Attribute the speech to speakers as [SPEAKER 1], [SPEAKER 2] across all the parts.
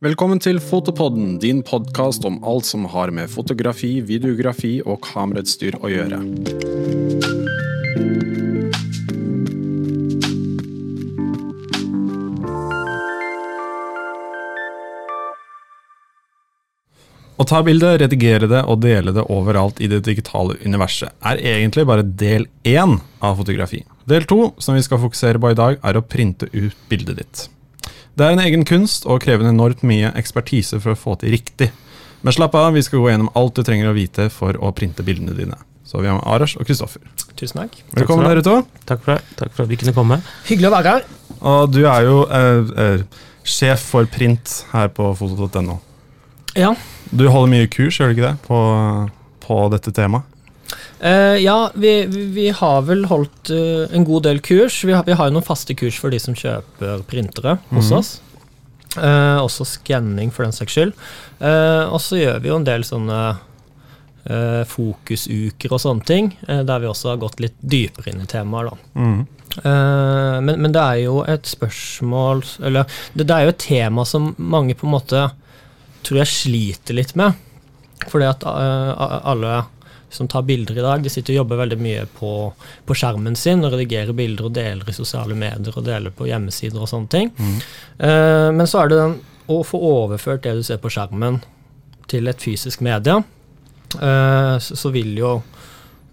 [SPEAKER 1] Velkommen til Fotopodden, din podkast om alt som har med fotografi, videografi og kamerautstyr å gjøre. Å ta bilde, redigere det og dele det overalt i det digitale universet er egentlig bare del én av fotografi. Del to, som vi skal fokusere på i dag, er å printe ut bildet ditt. Det er en egen kunst og krever enormt mye ekspertise for å få til riktig. Men slapp av, vi skal gå gjennom alt du trenger å vite for å printe bildene dine. Så vi har med Arash og Kristoffer.
[SPEAKER 2] Tusen takk.
[SPEAKER 1] Velkommen, dere to.
[SPEAKER 3] Takk for det. Takk for at vi kunne komme.
[SPEAKER 2] Hyggelig å være her.
[SPEAKER 1] Og du er jo eh, eh, sjef for print her på foto.no.
[SPEAKER 2] Ja.
[SPEAKER 1] Du holder mye kurs, gjør du ikke det, på, på dette temaet?
[SPEAKER 2] Eh, ja, vi, vi, vi har vel holdt uh, en god del kurs. Vi har, vi har jo noen faste kurs for de som kjøper printere hos
[SPEAKER 1] mm.
[SPEAKER 2] oss. Uh, også skanning, for den saks skyld. Og så gjør vi jo en del sånne fokusuker og sånne ting, der vi også har gått litt dypere inn i temaer, da.
[SPEAKER 1] Mm.
[SPEAKER 2] Men, men det er jo et spørsmål Eller det, det er jo et tema som mange på en måte tror jeg sliter litt med. Fordi at alle som tar bilder i dag, de sitter og jobber veldig mye på, på skjermen sin og redigerer bilder og deler i sosiale medier og deler på hjemmesider og sånne ting. Eh, men så er det den å få overført det du ser på skjermen til et fysisk media, uh, så, så vil jo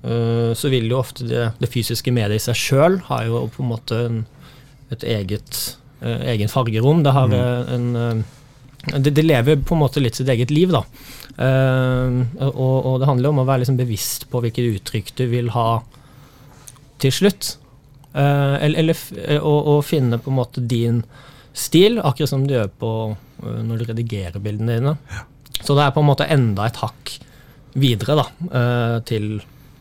[SPEAKER 2] eh, så vil jo ofte det, det fysiske mediet i seg sjøl har jo på en måte en, et eget egen fargerom. Det har mm. en det, det lever på en måte litt sitt eget liv, da. Uh, og, og det handler om å være liksom bevisst på hvilket uttrykk du vil ha til slutt. Uh, eller eh, å, finne på en måte din stil, akkurat som du gjør på når du redigerer bildene dine. Så det er på en måte enda et hakk videre da, til,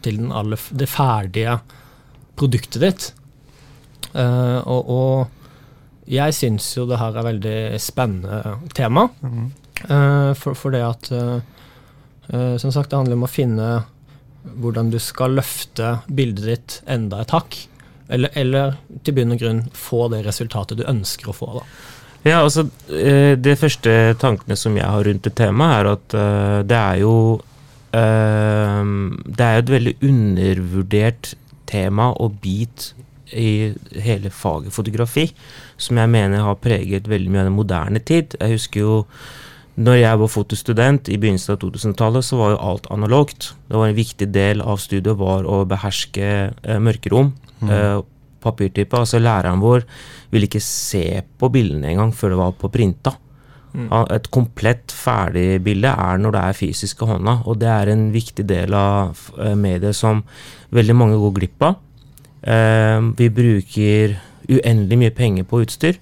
[SPEAKER 2] til den aller, det ferdige produktet ditt. Uh, og, og jeg syns jo det her er veldig spennende tema. Eh, for, for det at eh, Som sagt, det handler om å finne hvordan du skal løfte bildet ditt enda et hakk. Eller, eller til bunn og grunn få det resultatet du ønsker å få. da.
[SPEAKER 3] Ja, altså, De første tankene som jeg har rundt det temaet, er at det er jo Det er jo et veldig undervurdert tema og bit i hele faget fotografi, som jeg mener har preget veldig mye av den moderne tid. Jeg husker jo når jeg var fotostudent i begynnelsen av 2000-tallet, så var jo alt analogt. Det var En viktig del av studiet var å beherske eh, mørkerom. Eh, papirtype. Altså læreren vår ville ikke se på bildene engang før det var på printa. Mm. Et komplett ferdig bilde er når det er fysisk i hånda, og det er en viktig del av eh, mediet som veldig mange går glipp av. Eh, vi bruker uendelig mye penger på utstyr,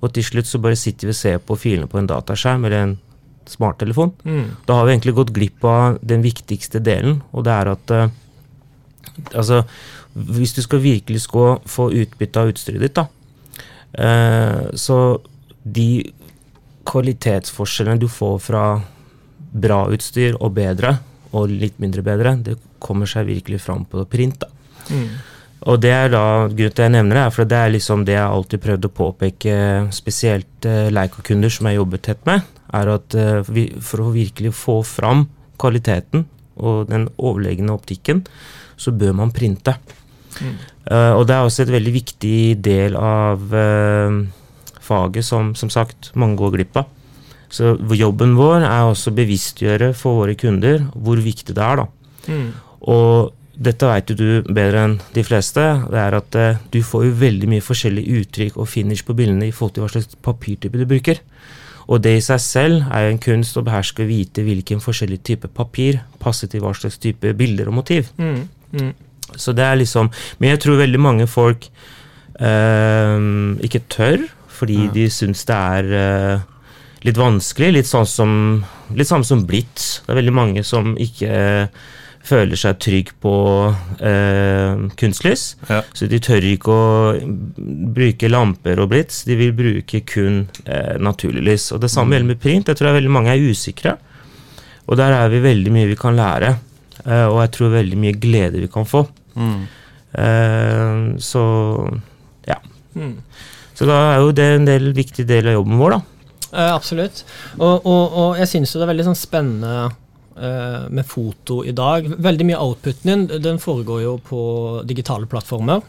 [SPEAKER 3] og til slutt så bare sitter vi og ser på filene på en dataskjerm eller en smarttelefon. Da har vi egentlig gått glipp av den viktigste delen, og det er at uh, Altså, hvis du skal virkelig skal få utbytte av utstyret ditt, da, uh, så de kvalitetsforskjellene du får fra bra utstyr og bedre, og litt mindre bedre, det kommer seg virkelig fram på print. da. Og det er da grunnen til jeg nevner det, er for det er liksom det jeg alltid prøvde å påpeke, spesielt uh, Leica-kunder som jeg jobber tett med, er at uh, vi, for å virkelig få fram kvaliteten og den overlegne optikken, så bør man printe. Eh, og det er også et veldig viktig del av faget som som sagt mange går glipp av. Så jobben vår er også bevisstgjøre for våre kunder hvor viktig det er. da. Og dette jo du bedre enn de fleste. Det er at eh, du får jo veldig mye forskjellig uttrykk og finish på bildene i forhold til hva slags papirtype du bruker. Og det i seg selv er jo en kunst å beherske og vite hvilken forskjellig type papir passer til hva slags type bilder og motiv. Så det er liksom Men jeg tror veldig mange folk eh, ikke tør, fordi de syns det er eh, litt vanskelig. Litt sånn som Litt samme som blitz. Det er veldig mange som ikke føler seg trygg på eh, kunstlys.
[SPEAKER 1] Ja.
[SPEAKER 3] Så de tør ikke å bruke lamper og blits, de vil bruke kun eh, naturlig lys. Og det samme gjelder med print. Jeg tror veldig mange er usikre. Og der er vi veldig mye vi kan lære. Eh, og jeg tror veldig mye glede vi kan få. Eh, så ja. Så da er jo det en del viktig del av jobben vår, da.
[SPEAKER 2] Eh, absolutt. Og, og, og jeg syns jo det er veldig sånn spennende med foto i dag. Veldig mye outputen din den foregår jo på digitale plattformer.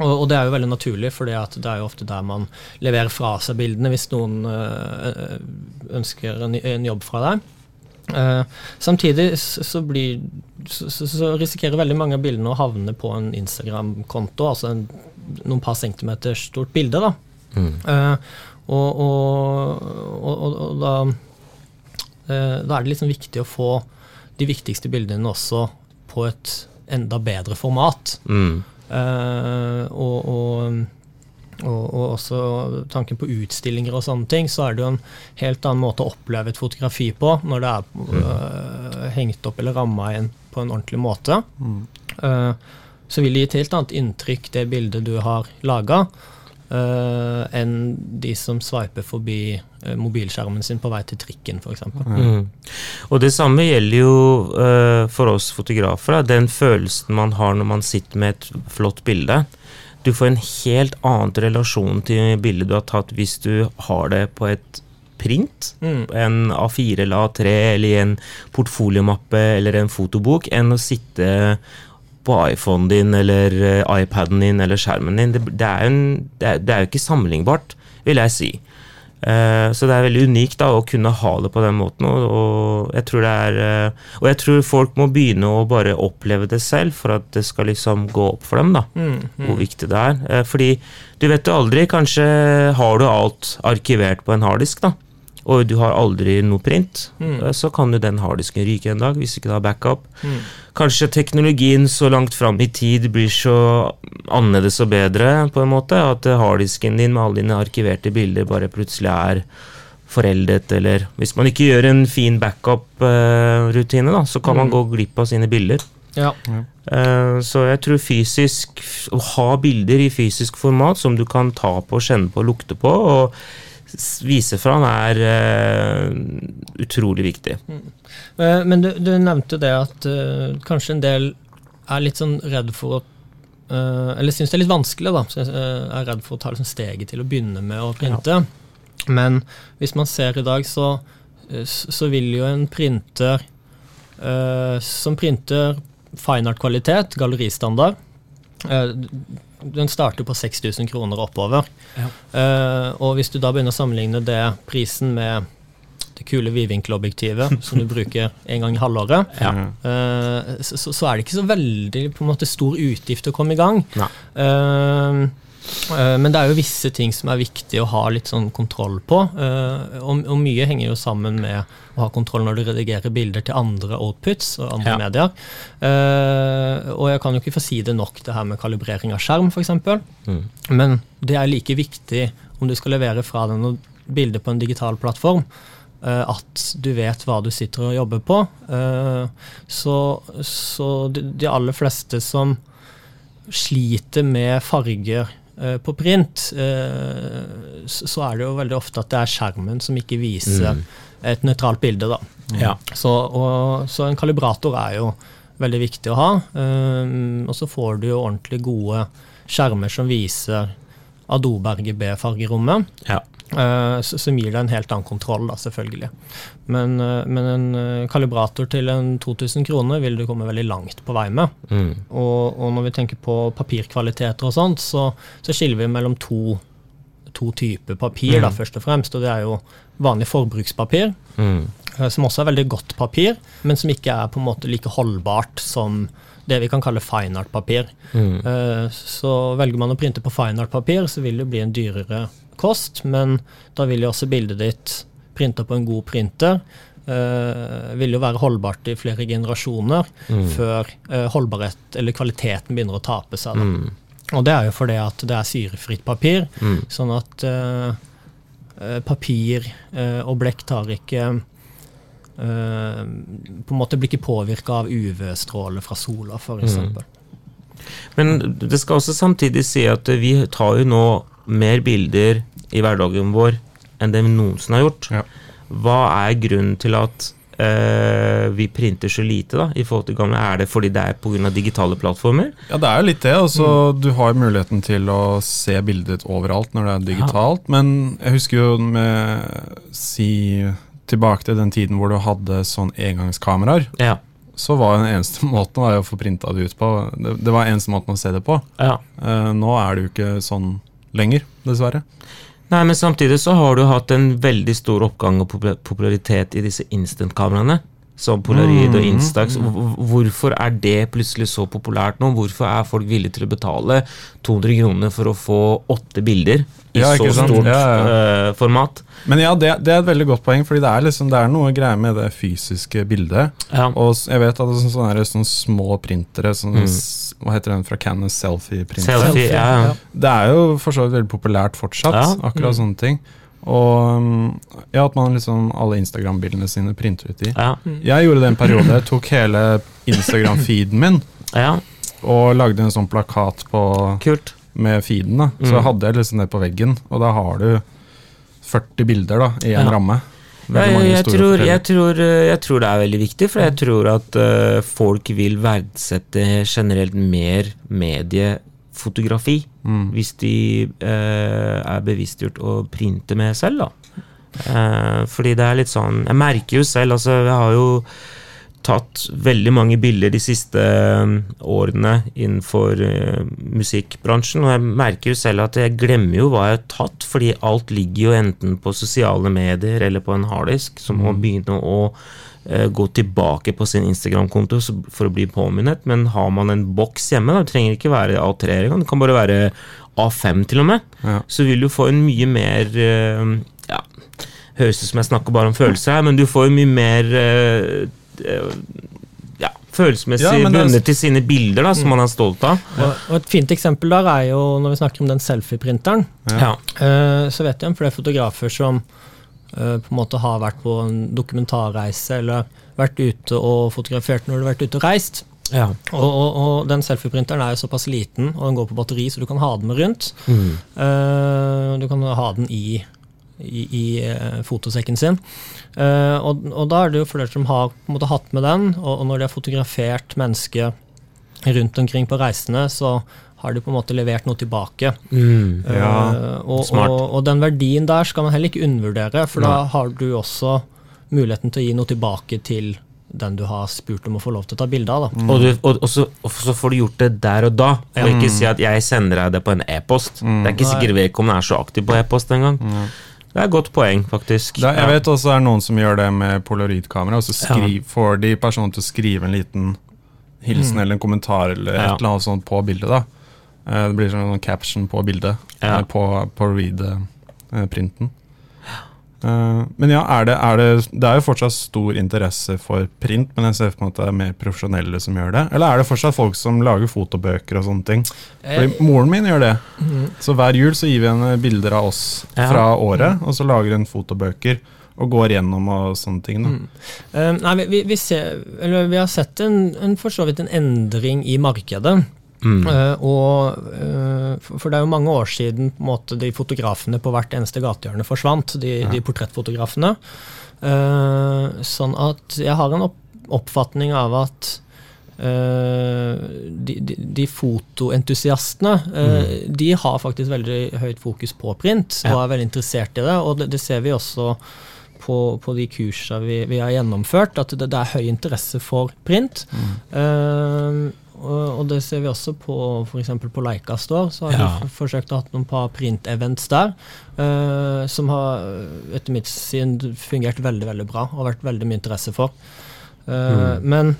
[SPEAKER 2] Og, og det er jo veldig naturlig, for det er jo ofte der man leverer fra seg bildene hvis noen eh, ønsker en, jobb fra deg. Eh, samtidig så, blir, så, så, risikerer veldig mange av bildene å havne på en Instagram-konto, altså en, noen par centimeter stort bilde. da. Mm. Eh, og, og, og, da, eh, da er det liksom viktig å få de viktigste bildene også på et enda bedre format. Mm. Uh, og, og, og, og, også tanken på utstillinger og sånne ting, så er det jo en helt annen måte å oppleve et fotografi på når det er uh, hengt opp eller ramma inn på en ordentlig måte. Mm. Uh, så vil det gi et helt annet inntrykk, det bildet du har laga, uh, enn de som sveiper forbi uh, mobilskjermen sin på vei til trikken, f.eks. Mm.
[SPEAKER 3] Og det samme gjelder jo uh, for oss fotografer. Da, den følelsen man har når man sitter med et flott bilde. Du får en helt annen relasjon til bildet du har tatt hvis du har det på et print, mm. en A4 eller A3 eller i en portfoliomappe eller en fotobok, enn å sitte på iPhonen din eller uh, iPaden din eller skjermen din. Det, det, er, en, det, er, det, er, jo ikke sammenlignbart, vil jeg si. Uh, så det er veldig unikt da, å kunne ha det på den måten. Og, og, jeg tror det er, uh, og jeg tror folk må begynne å bare oppleve det selv for at det skal liksom gå opp for dem da, mm, mm. hvor viktig det er. fordi du vet jo aldri, kanskje har du alt arkivert på en harddisk. da og du har aldri noe print, mm. Eh, så kan jo den harddisken ryke en dag hvis ikke du har backup. Mm. Kanskje teknologien så langt fram i tid blir så annerledes og bedre, på en måte, at harddisken din med alle dine arkiverte bilder bare plutselig er foreldet, eller Hvis man ikke gjør en fin backup-rutine, da, så kan mm. man gå glipp av sine bilder. Ja. Uh, så jeg tror fysisk Å ha bilder i fysisk format som du kan ta på, kjenne på, lukte på, og vise fram, er uh, utrolig viktig. Mm.
[SPEAKER 2] Uh, men du, du, nevnte det at uh, kanskje en del er litt sånn redd for å Eller syns det er litt vanskelig, da. er redd for å ta liksom steget til å begynne med å printe. Ja. Men hvis man ser i dag, så, så vil jo en printer som printer fine art-kvalitet, galleristandard den starter på 6000 kroner oppover. Ja. Uh, og hvis du da begynner å sammenligne det prisen med det kule vidvinkelobjektivet som du bruker en gang i halvåret, ja. uh, så, så, er det ikke så veldig på en måte stor utgift å komme i gang. Uh, Eh, men det er jo visse ting som er viktig å ha litt sånn kontroll på. Eh, og, mye henger jo sammen med å ha kontroll når du redigerer bilder til andre outputs og andre ja. medier. Uh, og jeg kan jo ikke få si det nok, det her med kalibrering av skjerm, f.eks. Mm. Men det er like viktig om du skal levere fra deg noen bilder på en digital plattform. At du vet hva du sitter og jobber på. Så, så de, aller fleste som sliter med farger Eh, på print eh, så er det jo veldig ofte at det er skjermen som ikke viser mm. et nøytralt bilde. da. Ja. Så, og, så, en kalibrator er jo veldig viktig å ha. Um, og så får du jo ordentlig gode skjermer som viser Adobe RGB-fargerommet. Ja. Uh, som gir deg en helt annen kontroll, da, selvfølgelig. Men, uh, men en uh, kalibrator til en 2000 kroner vil du komme veldig langt på vei med. Mm. Og, og, når vi tenker på papirkvaliteter og sånt, så, så skiller vi mellom to, to typer papir, mm. da, først og fremst. Og det er jo vanlig forbrukspapir, mm. som også er veldig godt papir, men som ikke er på en måte like holdbart som det vi kan kalle fine art-papir. Mm. Så velger man å printe på fine art-papir, så vil det bli en dyrere kost, men da vil jo også bildet ditt printa på en god printer uh, vil jo være holdbart i flere generasjoner mm. før uh, holdbarhet eller kvaliteten begynner å tape seg. Mm. Og det er jo fordi at det er syrefritt papir, mm. sånn at uh, papir og blekk tar ikke på en måte blir ikke påvirka av UV-stråler fra sola, f.eks. Mm.
[SPEAKER 3] Men det skal også samtidig si at vi tar jo nå mer bilder i hverdagen vår enn det vi noensinne har gjort. Ja. Hva er grunnen til at Uh, vi printer så lite da, i forhold til gamle? Er det fordi det er pga. digitale plattformer?
[SPEAKER 1] Ja, det er jo litt det. Altså, Du har muligheten til å se bildet overalt når det er digitalt. Men jeg husker jo med Si tilbake til den tiden hvor du hadde sånn engangskameraer.
[SPEAKER 3] Ja.
[SPEAKER 1] Så var den eneste måten var å få printa det ut på. Det, det var eneste måten å se det på.
[SPEAKER 3] ja.
[SPEAKER 1] Uh, nå er det jo ikke sånn lenger, dessverre.
[SPEAKER 3] Nei, men samtidig så har du hatt en veldig stor oppgang og popularitet i disse instant-kameraene. Som Polaroid og
[SPEAKER 1] Mm,
[SPEAKER 3] Instax. Hvorfor er det plutselig så populært nå? Hvorfor er folk villige til å betale 200 kroner for å få åtte bilder i
[SPEAKER 1] Ja,
[SPEAKER 3] så stort
[SPEAKER 1] Ja, ja.
[SPEAKER 3] eh, format?
[SPEAKER 1] Men ja, det, det er et veldig godt poeng, fordi det er, liksom, det er noe greier med det fysiske bildet. Og jeg vet at det er sånne, sånne, sånne små printere, sånne,
[SPEAKER 3] Mm.
[SPEAKER 1] hva heter den fra Canon, selfie-printer.
[SPEAKER 3] Selfie, ja.
[SPEAKER 1] Det er jo for så vidt veldig populært fortsatt, akkurat sånne ting. Og mm, ja, at man liksom alle Instagram-bildene sine printer ut i.
[SPEAKER 3] Ja.
[SPEAKER 1] Jeg gjorde det en periode. Jeg tok hele Instagram-feeden min
[SPEAKER 3] ja,
[SPEAKER 1] og lagde en sånn plakat på,
[SPEAKER 3] kult.
[SPEAKER 1] med feeden. da. Så
[SPEAKER 3] Mm.
[SPEAKER 1] hadde jeg liksom det på veggen, og da har du 40 bilder da, i en
[SPEAKER 3] Ja.
[SPEAKER 1] ramme.
[SPEAKER 3] Ja, jeg, jeg, tror, jeg, tror, eh, jeg tror det er veldig viktig, for jeg tror at uh, folk vil verdsette generelt mer mediefotografi
[SPEAKER 1] Mm.
[SPEAKER 3] hvis de eh, er bevisstgjort å printe med selv, da. Eh, fordi det er litt sånn Jeg merker jo selv, altså jeg har jo tatt veldig mange bilder de siste eh, årene innenfor uh, musikkbransjen, og jeg merker jo selv at jeg glemmer jo hva jeg har tatt, fordi alt ligger jo enten på sosiale medier eller på en harddisk, som må begynne å gå tilbake på sin Instagram-konto for å bli påminnet, men har man en boks hjemme, da, det trenger ikke være A3 engang, det kan bare være A5 til og med,
[SPEAKER 1] Ja.
[SPEAKER 3] så vil du få en mye mer eh, ja, Høres ut som jeg snakker bare om følelser her, men du får jo mye mer eh, eh, ja, følelsesmessig
[SPEAKER 1] Ja, er-
[SPEAKER 3] bundet til sine bilder, da, som man er stolt av.
[SPEAKER 2] Og, og et fint eksempel der er jo når vi snakker om den selfie-printeren.
[SPEAKER 3] Ja.
[SPEAKER 2] Uh, så vet jeg om flere fotografer som eh, på en måte har vært på en dokumentarreise eller vært ute og fotografert når du har vært ute og reist.
[SPEAKER 3] Ja.
[SPEAKER 2] Og, og, og den selfie-printeren er jo såpass liten, og den går på batteri, så du kan ha den med rundt.
[SPEAKER 3] Mm.
[SPEAKER 2] Uh, du kan ha den i, i, i eh, fotosekken sin. Uh, og, og da er det jo flere som har på en måte hatt med den, og, og når de har fotografert mennesker rundt omkring på reisene, så har de på en måte levert noe tilbake.
[SPEAKER 3] Mm.
[SPEAKER 1] Ja,
[SPEAKER 2] uh, og,
[SPEAKER 3] smart.
[SPEAKER 2] og, og den verdien der skal man heller ikke undervurdere, for da har du også muligheten til å gi noe tilbake til den du har spurt om å få lov til å ta bilde av. Da.
[SPEAKER 3] Og, du, og, og, så, og så får du gjort det der og da, og ikke si at 'jeg sender deg det på en e-post'. Det er ikke sikkert vedkommende er så aktiv på e-post engang. Det er et godt poeng, faktisk.
[SPEAKER 1] Da, jeg vet også det er noen som gjør det med polaroidkamera, og så skri, får de personen til å skrive en liten hilsen eller en kommentar eller et eller annet sånt på bildet. da. Eh, Det blir sånn caption på bildet,
[SPEAKER 3] Ja.
[SPEAKER 1] eh, på, på read-printen. Eh, Men ja, er det, er det, det er jo fortsatt stor interesse for print, men jeg ser for meg at det er mer profesjonelle som gjør det. Eller er det fortsatt folk som lager fotobøker og sånne ting? Fordi moren min gjør det. Så hver jul så gir vi henne bilder av oss fra året, og så lager hun fotobøker og går gjennom og sånne ting. Da.
[SPEAKER 2] Uh, nei, vi, vi, ser, eller, vi har sett en, en, for så vidt en endring i markedet.
[SPEAKER 3] Mm.
[SPEAKER 2] Uh, og, uh, for, det er jo mange år siden på en måte, de fotografene på hvert eneste gatehjørne forsvant, de, de portrettfotografene. Uh, sånn at jeg har en opp, oppfatning av at de, de, de fotoentusiastene mm. de har faktisk veldig høyt fokus på print og
[SPEAKER 3] Ja.
[SPEAKER 2] er veldig interessert i det. Og det, det ser vi også på, på de kursene vi, vi har gjennomført, at det, det er høy interesse for print. Mm. Og det ser vi også på f.eks. på Leica Store. Så har
[SPEAKER 3] Ja.
[SPEAKER 2] vi forsøkt å ha noen par print-events der, uh, som har etter mitt syn fungert veldig veldig bra og vært veldig mye interesse for. Eh, Men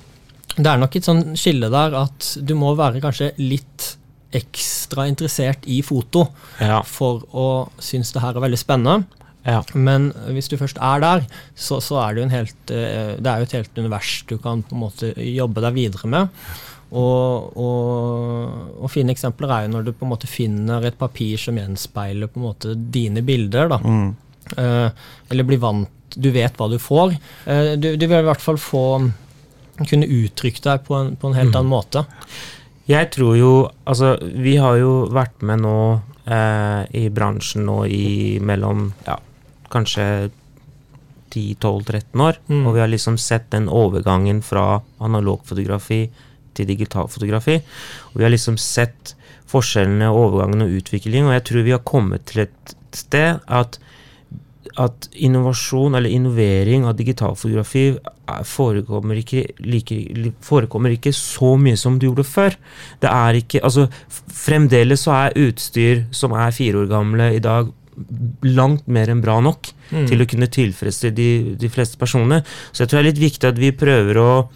[SPEAKER 2] det er nok et sånn skille der at du må være kanskje litt ekstra interessert i foto
[SPEAKER 3] Ja.
[SPEAKER 2] for å synes det her er veldig spennende.
[SPEAKER 3] Ja.
[SPEAKER 2] Men hvis du først er der, så, så er det jo en helt eh, Det er jo et helt univers du kan på en måte jobbe deg videre med. Og, og, og fine eksempler er jo når du på en måte finner et papir som gjenspeiler på en måte dine bilder. da.
[SPEAKER 1] Mm.
[SPEAKER 2] Eh, eller blir vant Du vet hva du får. Eh, du, du vil i hvert fall få kunne uttrykke deg på en, på en helt annen måte.
[SPEAKER 3] Jeg tror jo Altså, vi har jo vært med nå eh, i bransjen nå i mellom ja, kanskje 10-12-13 år.
[SPEAKER 2] Mm.
[SPEAKER 3] Og vi har liksom sett den overgangen fra analogfotografi til digitalfotografi. Og vi har liksom sett forskjellene, overgangen og utviklingen, og jeg tror vi har kommet til et sted at at innovasjon eller innovering av digitalfotografi er- forekommer ikke, like, forekommer ikke så mye som det gjorde før. Det er ikke Altså, fremdeles så er utstyr som er fire år gamle i dag, langt mer enn bra nok
[SPEAKER 2] Mm.
[SPEAKER 3] til å kunne tilfredsstille de, de fleste personer. Så jeg tror det er litt viktig at vi prøver å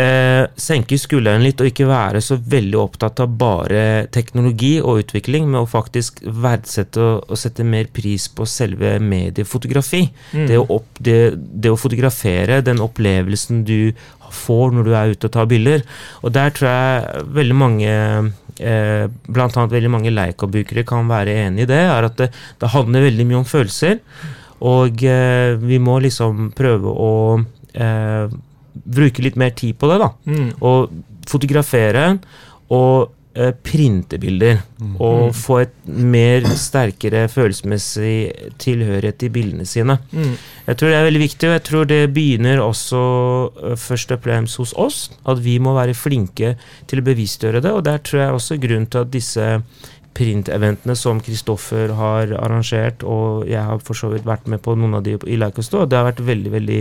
[SPEAKER 3] eh, senke skulderen litt og ikke være så veldig opptatt av bare teknologi og utvikling, men å faktisk verdsette og, og sette mer pris på selve mediefotografi.
[SPEAKER 2] Mm.
[SPEAKER 3] Det, å opp, det, det å fotografere, den opplevelsen du får når du er ute og tar bilder. Og der tror jeg veldig mange eh, annet veldig mange Leica-brukere kan være enig i det, er at det, det handler veldig mye om følelser. Og eh, vi må liksom prøve å eh, bruke litt mer tid på det, da.
[SPEAKER 2] Mm.
[SPEAKER 3] Og fotografere og eh, printe bilder. Og få et mer sterkere følelsesmessig tilhørighet i bildene sine.
[SPEAKER 2] Mm.
[SPEAKER 3] Jeg tror det er veldig viktig, og jeg tror det begynner også uh, først og fremst hos oss. At vi må være flinke til å bevisstgjøre det, og der tror jeg også grunnen til at disse print-eventene som Kristoffer har arrangert, og jeg har for så vidt vært med på noen av de i Leikestå, det har vært veldig, veldig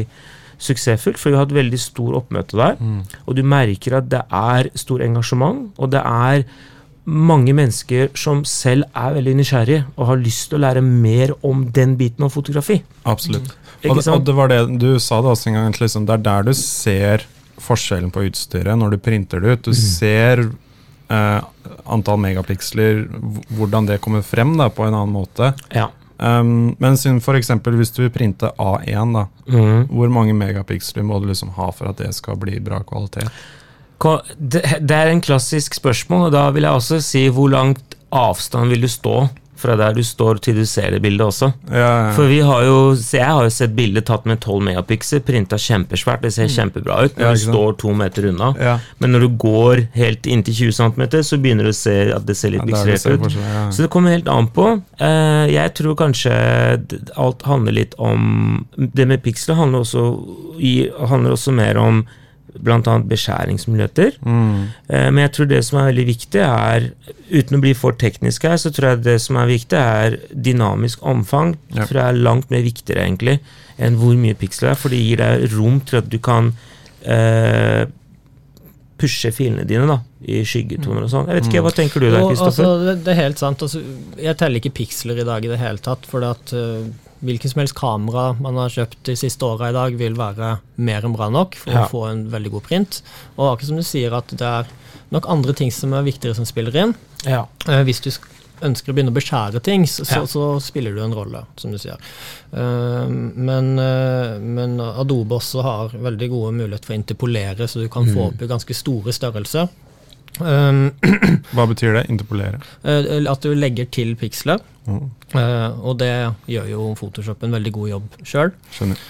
[SPEAKER 3] suksessfullt, for vi har hatt veldig stor oppmøte der.
[SPEAKER 1] Mm.
[SPEAKER 3] Og du merker at det er stor engasjement, og det er mange mennesker som selv er veldig nysgjerrige og har lyst til å lære mer om den biten av fotografi.
[SPEAKER 1] Absolutt.
[SPEAKER 3] Mm.
[SPEAKER 1] Og, det- og det var det du sa det også en gang, at liksom, det er der du ser forskjellen på utstyret når du printer det ut. Du ser eh, antall megapiksler, hvordan det kommer frem da, på en annen måte.
[SPEAKER 3] Ja.
[SPEAKER 1] Um, men eksempel hvis du vil printe A1, da,
[SPEAKER 3] mm.
[SPEAKER 1] hvor mange megapiksler må du liksom ha for at det skal bli bra kvalitet?
[SPEAKER 3] Det, det er en klassisk spørsmål, og da vil jeg også si hvor langt avstand vil du stå fra der du står til du ser det bildet også.
[SPEAKER 1] Ja,
[SPEAKER 3] For vi har jo, Jeg har jo sett bilder tatt med 12 megapiksler, printa kjempesvært, det ser kjempebra ut når
[SPEAKER 1] Ja,
[SPEAKER 3] du står to meter unna.
[SPEAKER 1] ja.
[SPEAKER 3] Men når du går helt inntil 20 cm, så begynner du å se at det ser litt
[SPEAKER 1] Ja,
[SPEAKER 3] pikselert ut.
[SPEAKER 1] ja.
[SPEAKER 3] Så det kommer helt an på. Eh, jeg tror kanskje alt handler litt om Det med piksler handler handler også mer om bl.a. beskjæringsmuligheter.
[SPEAKER 1] Mm.
[SPEAKER 3] Eh, men jeg tror det som er veldig viktig, er Uten å bli for teknisk her, så tror jeg det som er viktig, er dynamisk omfang.
[SPEAKER 1] Ja.
[SPEAKER 3] tror jeg er langt mer viktigere, egentlig, enn hvor mye piksler det er. For det gir deg rom til at du kan eh, pushe filene dine da, i skyggetoner og sånn. Jeg vet ikke, Hva tenker du der, Kristoffer?
[SPEAKER 2] altså, det, det er helt sant. Altså, jeg teller ikke piksler i dag i det hele tatt. For at uh, hvilken som helst kamera man har kjøpt de siste åra i dag, vil være mer enn bra nok for
[SPEAKER 3] Ja.
[SPEAKER 2] å få en veldig god print. Og akkurat som du sier, at det er nok andre ting som er viktigere som spiller inn.
[SPEAKER 3] ja.
[SPEAKER 2] Eh, hvis du ønsker å begynne å beskjære ting, så,
[SPEAKER 3] Ja.
[SPEAKER 2] så, så spiller du en rolle, som du sier. Uh, men, uh, men Adobe også har veldig gode muligheter for å interpolere, så du kan få
[SPEAKER 3] Mm.
[SPEAKER 2] opp i ganske store størrelser. Um,
[SPEAKER 1] Hva betyr det? Interpolere?
[SPEAKER 2] Uh, At du legger til piksler,
[SPEAKER 1] Mm.
[SPEAKER 2] Eh, og det gjør jo Photoshop en veldig god jobb sjøl.
[SPEAKER 1] Skjønner.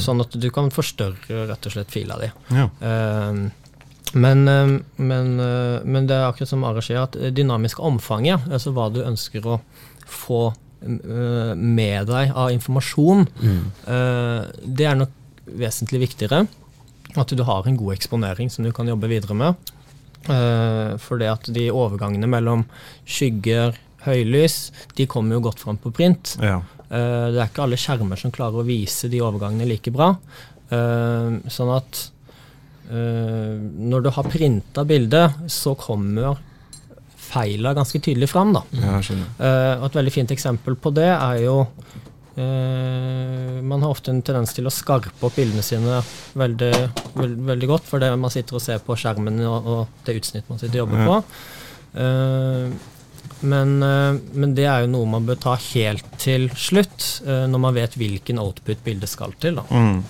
[SPEAKER 2] Sånn at du kan forstørre rett og slett fila di.
[SPEAKER 1] Ja.
[SPEAKER 2] Uh, Men, eh, men, eh, men det er akkurat som Ara sier, at dynamisk omfang omfanget, altså hva du ønsker å få eh, med deg av informasjon,
[SPEAKER 3] Mm.
[SPEAKER 2] eh, det er nok vesentlig viktigere. At du har en god eksponering som du kan jobbe videre med. Uh, for det at de overgangene mellom skygger, høylys, de kommer jo godt fram på print.
[SPEAKER 1] ja.
[SPEAKER 2] Eh, det er ikke alle skjermer som klarer å vise de overgangene like bra. Eh, sånn at eh, når du har printa bildet, så kommer feila ganske tydelig fram. Da.
[SPEAKER 1] ja,
[SPEAKER 2] og et veldig fint eksempel på det er jo Man har ofte en tendens til å skarpe opp bildene sine veldig, veld, veldig godt, fordi man sitter og ser på skjermen og, og det utsnitt man sitter og jobber
[SPEAKER 1] Ja.
[SPEAKER 2] på. Eh, men, eh, men det er jo noe man bør ta helt til slutt, eh, når man vet hvilken output bildet skal til. Da.
[SPEAKER 1] Mm.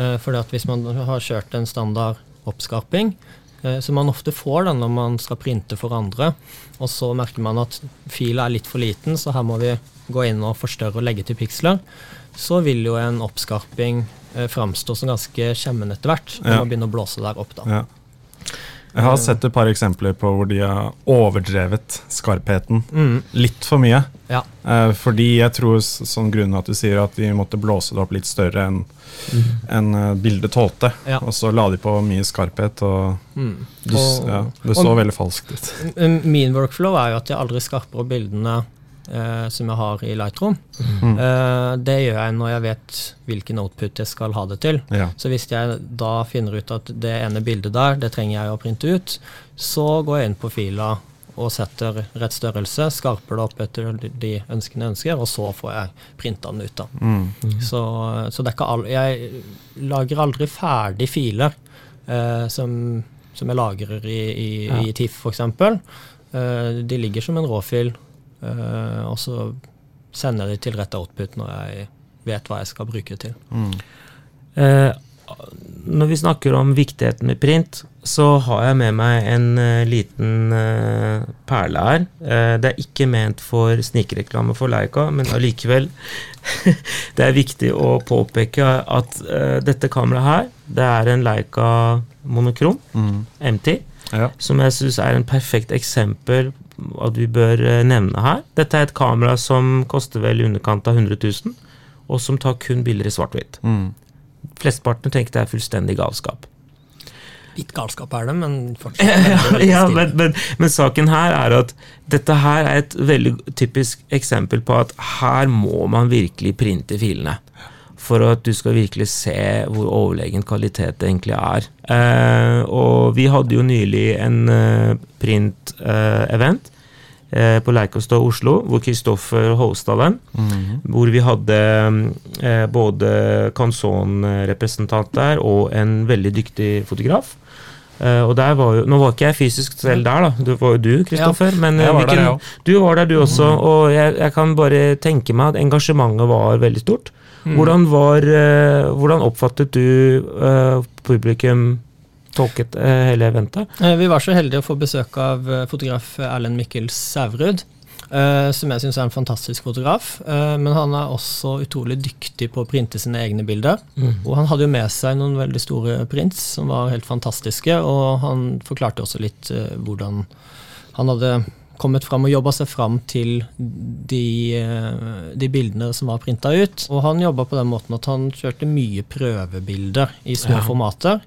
[SPEAKER 2] Eh, fordi at hvis man har kjørt en standard oppskarping, som man ofte får da når man skal printe for andre, og så merker man at fila er litt for liten, så her må vi gå inn og forstørre og legge til piksler, så vil jo en oppskarping framstå som ganske skjemmende etter hvert, når
[SPEAKER 1] Ja.
[SPEAKER 2] man begynner å blåse der opp. da.
[SPEAKER 1] Ja. Jeg har sett et par eksempler på hvor de har overdrevet skarpheten
[SPEAKER 2] Mm,
[SPEAKER 1] litt for mye.
[SPEAKER 2] ja.
[SPEAKER 1] Eh, fordi jeg tror sånn grunnen at du sier at de måtte blåse det opp litt større enn enn, eh, bildet tålte.
[SPEAKER 2] Ja.
[SPEAKER 1] Og så la de på mye skarphet, og
[SPEAKER 2] Mm.
[SPEAKER 1] du,
[SPEAKER 2] Og-
[SPEAKER 1] ja, det så
[SPEAKER 2] og-
[SPEAKER 1] veldig falskt ut.
[SPEAKER 2] Min workflow er jo at jeg aldri skarper opp bildene eh, som jeg har i Lightroom.
[SPEAKER 1] Mm.
[SPEAKER 2] Eh, det gjør jeg når jeg vet hvilken output jeg skal ha det til.
[SPEAKER 1] Ja.
[SPEAKER 2] Så hvis jeg da finner ut at det ene bildet der, det trenger jeg å printe ut, så går jeg inn på fila og setter rett størrelse, skarper det opp etter de ønskene jeg ønsker, og så får jeg printa den ut. da.
[SPEAKER 1] Mm.
[SPEAKER 2] Så, så det er ikke all, jeg lager aldri ferdig filer eh, som, som jeg lagrer i, i,
[SPEAKER 3] Ja.
[SPEAKER 2] i TIFF f.eks. Eh, de ligger som en råfil, og så sender jeg det til rett output når jeg vet hva jeg skal bruke det til.
[SPEAKER 1] Mm.
[SPEAKER 3] Eh, når vi snakker om viktigheten med print, så har jeg med meg en eh, liten eh, perle her. Eh, det er ikke ment for snikreklame for Leica, men allikevel Det er viktig å påpeke at eh, dette kameraet her, det er en Leica monokrom
[SPEAKER 1] Mm.
[SPEAKER 3] MT,
[SPEAKER 1] Ja.
[SPEAKER 3] som jeg syns er en perfekt eksempel at vi bør eh, nevne her. Dette er et kamera som koster vel i underkant av 100 000, og som tar kun bilder i svart-hvitt.
[SPEAKER 1] Mm.
[SPEAKER 3] Flesteparten tenker det er fullstendig galskap.
[SPEAKER 2] Litt galskap er det, men fortsatt
[SPEAKER 3] ja, men, men, men saken her er at dette her er et veldig typisk eksempel på at her må man virkelig printe filene. For at du skal virkelig se hvor overlegen kvalitet det egentlig er. Eh, og vi hadde jo nylig en eh, print-event eh, på Leikostad Oslo, hvor Kristoffer hosta den.
[SPEAKER 1] Mm.
[SPEAKER 3] Hvor vi hadde eh, både Canson-representant der og en veldig dyktig fotograf. Eh, og der var jo, Nå var ikke jeg fysisk selv der, da. Det var jo du, Kristoffer. Men eh,
[SPEAKER 1] var der,
[SPEAKER 3] hvilken-
[SPEAKER 1] jeg òg.
[SPEAKER 3] du var der, du også. Og jeg, jeg kan bare tenke meg at engasjementet var veldig stort.
[SPEAKER 2] Mm.
[SPEAKER 3] Hvordan, var, eh, hvordan oppfattet du eh, publikum tolket eh, hele eventet?
[SPEAKER 2] Eh, Vi var så heldige å få besøk av eh, fotograf Erlend Mikkel Sævrud, som jeg syns er en fantastisk fotograf. Men han er også utrolig dyktig på å printe sine egne bilder. Og han hadde jo med seg noen veldig store prints som var helt fantastiske, og han forklarte også litt hvordan han hadde kommet fram og jobba seg fram til de, de bildene som var printa ut. Og han jobba på den måten at han kjørte mye prøvebilder i små
[SPEAKER 3] Ja.
[SPEAKER 2] formater,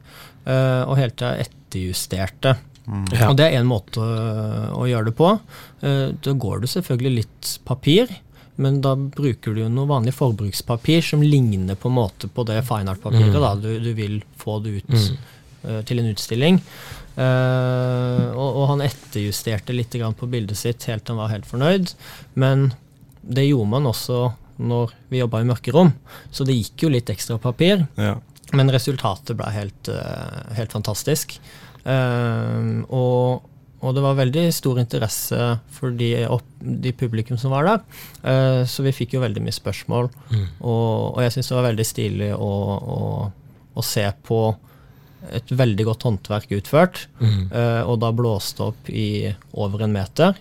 [SPEAKER 2] og helt til etterjusterte. etterjusterte.
[SPEAKER 3] Ja.
[SPEAKER 2] Og det er én måte å gjøre det på. Eh, Da går det selvfølgelig litt papir, men da bruker du jo noe vanlig forbrukspapir som ligner på en måte på det fine art-papiret
[SPEAKER 3] Mm.
[SPEAKER 2] du, du vil få det ut
[SPEAKER 3] Mm.
[SPEAKER 2] eh, til en utstilling. Uh, og, og han etterjusterte litt grann på bildet sitt helt til han var helt fornøyd. Men det gjorde man også når vi jobba i mørkerom, så det gikk jo litt ekstra papir.
[SPEAKER 1] Ja.
[SPEAKER 2] Men resultatet ble helt, eh, helt fantastisk. Ehm, og, og det var veldig stor interesse for de, opp, de publikum som var der. Uh, så vi fikk jo veldig mye spørsmål. Og, og jeg syns det var veldig stilig å, å, å se på et veldig godt håndverk utført, eh, og da blåste opp i over en meter.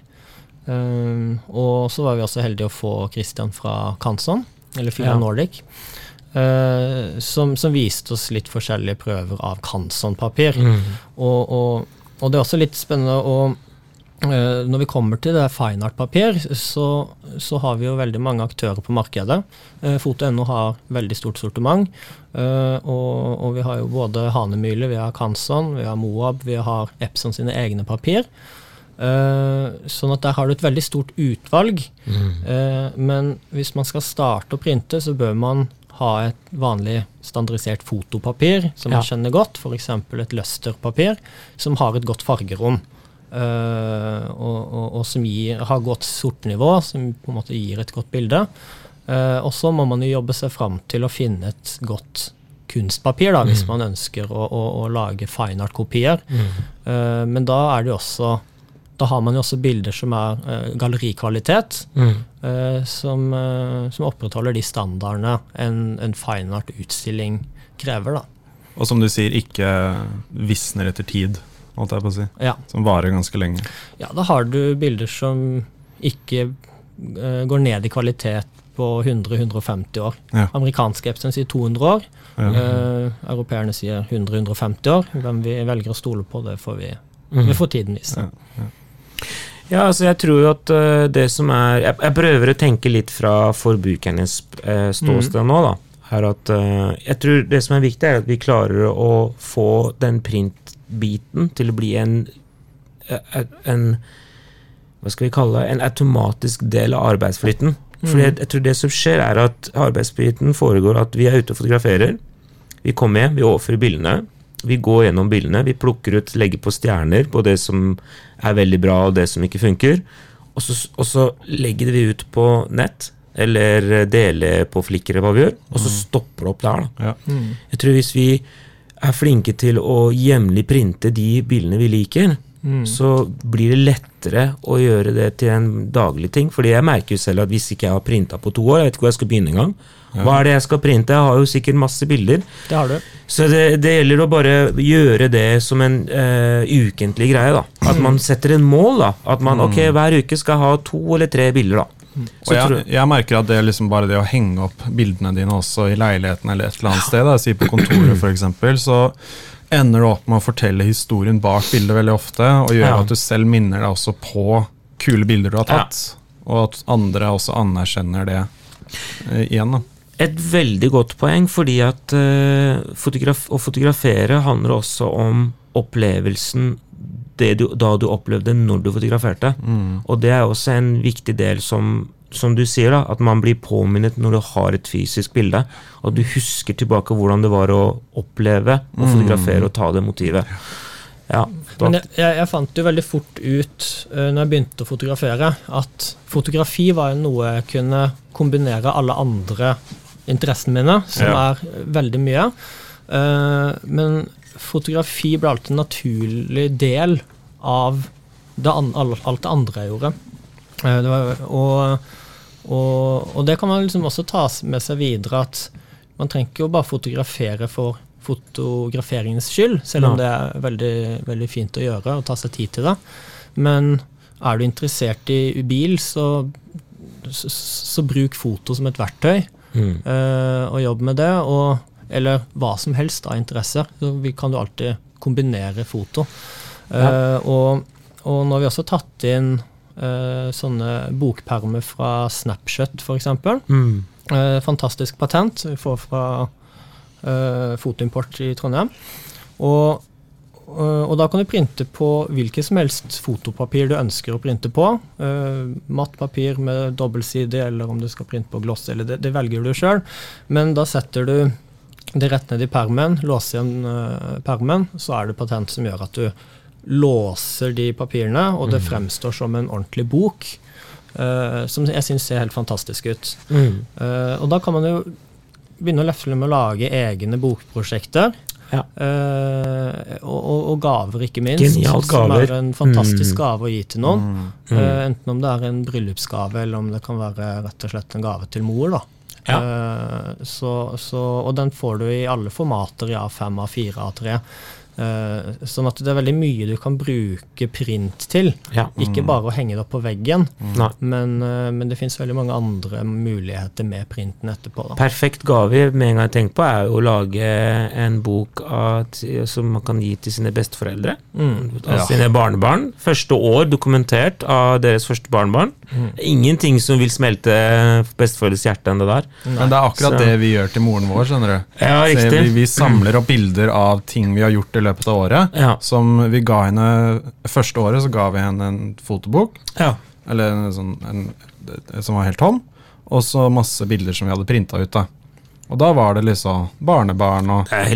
[SPEAKER 2] Uh, og så var vi også heldige å få Christian fra Kanson, eller Fila
[SPEAKER 3] Ja.
[SPEAKER 2] Nordic. Eh, som, som viste oss litt forskjellige prøver av kansonpapir.
[SPEAKER 3] Mm.
[SPEAKER 2] Og, og, og det er også litt spennende å uh, Når vi kommer til det fine art-papir, så, så har vi jo veldig mange aktører på markedet. Uh, Foto.no har veldig stort sortiment. Uh, og, og vi har jo både Hanemyle, vi har Kanson, vi har Moab, vi har Epson sine egne papir. Uh, sånn at der har du et veldig stort utvalg. Eh, men hvis man skal starte å printe, så bør man ha et vanlig standardisert fotopapir som
[SPEAKER 3] Ja.
[SPEAKER 2] man kjenner godt, f.eks. et Luster-papir som har et godt fargerom. Uh, og, og, og som gir, har godt sortnivå, som på en måte gir et godt bilde. Uh, og så må man jo jobbe seg fram til å finne et godt kunstpapir, da, hvis man ønsker å, å, å lage fine art-kopier. Eh, men da er det jo også da har man jo også bilder som er uh, gallerikvalitet,
[SPEAKER 3] Mm.
[SPEAKER 2] uh, som, uh, som opprettholder de standardene en, en fine art-utstilling krever. da.
[SPEAKER 1] Og som du sier, ikke visner etter tid, holdt jeg på å si.
[SPEAKER 2] Ja.
[SPEAKER 1] Som varer ganske lenge.
[SPEAKER 2] ja, da har du bilder som ikke går ned i kvalitet på 100-150 år.
[SPEAKER 1] Ja.
[SPEAKER 2] Amerikanske Epson sier 200 år.
[SPEAKER 1] Ja.
[SPEAKER 2] Eh, europeerne sier 100-150 år. Hvem vi velger å stole på, det får vi
[SPEAKER 3] Mm.
[SPEAKER 2] Vi får tiden vise.
[SPEAKER 1] Ja.
[SPEAKER 3] Ja, altså jeg tror jo at eh, det som er Jeg, jeg prøver å tenke litt fra forbrukernes uh, ståsted nå, da. Er at eh, Jeg tror det som er viktig, er at vi klarer å få den printbiten til å bli en, eh, en Hva skal vi kalle? En automatisk del av arbeidsflyten. For jeg, jeg tror det som skjer, er at arbeidsflyten foregår at vi er ute og fotograferer. Vi kommer hjem, vi overfører bildene. Vi går gjennom bildene, vi plukker ut, legger på stjerner på det som er veldig bra, og det som ikke funker. Og så, og så legger vi ut på nett, eller deler på flikker eller hva vi gjør, og så stopper det opp der. da.
[SPEAKER 1] Ja.
[SPEAKER 2] Mm.
[SPEAKER 3] Jeg tror hvis vi er flinke til å jevnlig printe de bildene vi liker,
[SPEAKER 2] Mm.
[SPEAKER 3] så blir det lettere å gjøre det til en daglig ting. Fordi jeg merker jo selv at hvis ikke jeg har printa på to år, jeg vet ikke hvor jeg skal begynne engang. Hva er det jeg skal printe? Jeg har jo sikkert masse bilder.
[SPEAKER 2] Det har du.
[SPEAKER 3] Så det, det gjelder å bare gjøre det som en uh, ukentlig greie. da. At man setter en mål. da. At man ok, hver uke skal ha to eller tre bilder. da.
[SPEAKER 1] Og jeg, jeg merker at det er liksom bare det å henge opp bildene dine også i leiligheten eller et eller annet sted, da, si på kontoret f.eks., så ender du opp med å fortelle historien bak bildet veldig ofte, og gjør
[SPEAKER 3] Ja.
[SPEAKER 1] at du selv minner deg også på kule bilder du har tatt, og at andre også anerkjenner det eh, igjen. da.
[SPEAKER 3] Et veldig godt poeng, fordi at uh, fotograf å fotografere handler også om opplevelsen det du, da du opplevde når du fotograferte. Og det er også en viktig del som, som du sier, da, at man blir påminnet når du har et fysisk bilde. Og du husker tilbake hvordan det var å oppleve å fotografere og ta det motivet. Ja,
[SPEAKER 2] Men jeg, jeg, jeg fant jo veldig fort ut uh, når jeg begynte å fotografere, at fotografi var jo noe jeg kunne kombinere alle andre interessene mine, som
[SPEAKER 1] Ja.
[SPEAKER 2] er veldig mye. Eh, men fotografi ble alltid en naturlig del av det an, alt det andre jeg gjorde. Eh, det var, og, og, og det kan man liksom også ta med seg videre, at man trenger ikke å bare fotografere for fotograferingens skyld, selv om
[SPEAKER 3] ja.
[SPEAKER 2] det er veldig, veldig fint å gjøre og ta seg tid til det. Men er du interessert i bil, så, så, så bruk foto som et verktøy,
[SPEAKER 3] mm,
[SPEAKER 2] uh, og jobb med det. Og, eller hva som helst av interesser. Så vi kan jo alltid kombinere foto. Eh, og, og nå har vi også tatt inn eh, sånne bokpermer fra Snapchat f.eks.
[SPEAKER 3] mm,
[SPEAKER 2] Uh, fantastisk patent vi får fra uh, Fotoimport i Trondheim. Og, eh, og da kan du printe på hvilket som helst fotopapir du ønsker å printe på. Uh, matt papir med dobbeltside, eller om du skal printe på gloss, eller det, det velger du sjøl. Men da setter du det rett ned i permen, låser igjen eh, permen, så er det patent som gjør at du låser de papirene, og det fremstår som en ordentlig bok. Uh, som jeg syns ser helt fantastisk ut.
[SPEAKER 3] mm.
[SPEAKER 2] Uh, og da kan man jo begynne å løfte med å lage egne bokprosjekter.
[SPEAKER 3] Ja.
[SPEAKER 2] Uh, og, og, gaver, ikke minst.
[SPEAKER 3] Genialt
[SPEAKER 2] Som er en fantastisk
[SPEAKER 3] Mm.
[SPEAKER 2] gave å gi til noen.
[SPEAKER 3] Mm.
[SPEAKER 2] Eh, enten om det er en bryllupsgave, eller om det kan være rett og slett en gave til mor. da. Eh, så, så, og den får du i alle formater, i A5, A4, A3. Eh, sånn at det er veldig mye du kan bruke print til.
[SPEAKER 3] Ja.
[SPEAKER 2] Ikke bare å henge det opp på veggen,
[SPEAKER 3] mm.
[SPEAKER 2] men, uh, men det fins veldig mange andre muligheter med printen etterpå. Da.
[SPEAKER 3] Perfekt gave med en gang jeg tenker på, er jo å lage en bok at, som man kan gi til sine besteforeldre.
[SPEAKER 2] Mm.
[SPEAKER 3] Av
[SPEAKER 1] Ja.
[SPEAKER 3] sine barnebarn. Første år dokumentert av deres første barnebarn.
[SPEAKER 2] Mm.
[SPEAKER 3] Ingenting som vil smelte besteforeldres hjerte enn det der.
[SPEAKER 1] Men det er akkurat
[SPEAKER 3] Så-
[SPEAKER 1] det vi gjør til moren vår. skjønner du.
[SPEAKER 3] Ja,
[SPEAKER 1] Så. Vi, vi samler opp bilder av ting vi har gjort i løpet av året.
[SPEAKER 3] Ja.
[SPEAKER 1] Som vi ga henne Første året så ga vi henne en fotobok,
[SPEAKER 3] Ja.
[SPEAKER 1] eller en sånn, en, som var helt tom, og så masse bilder som vi hadde printa ut. da. Og da var det liksom barnebarn og
[SPEAKER 3] er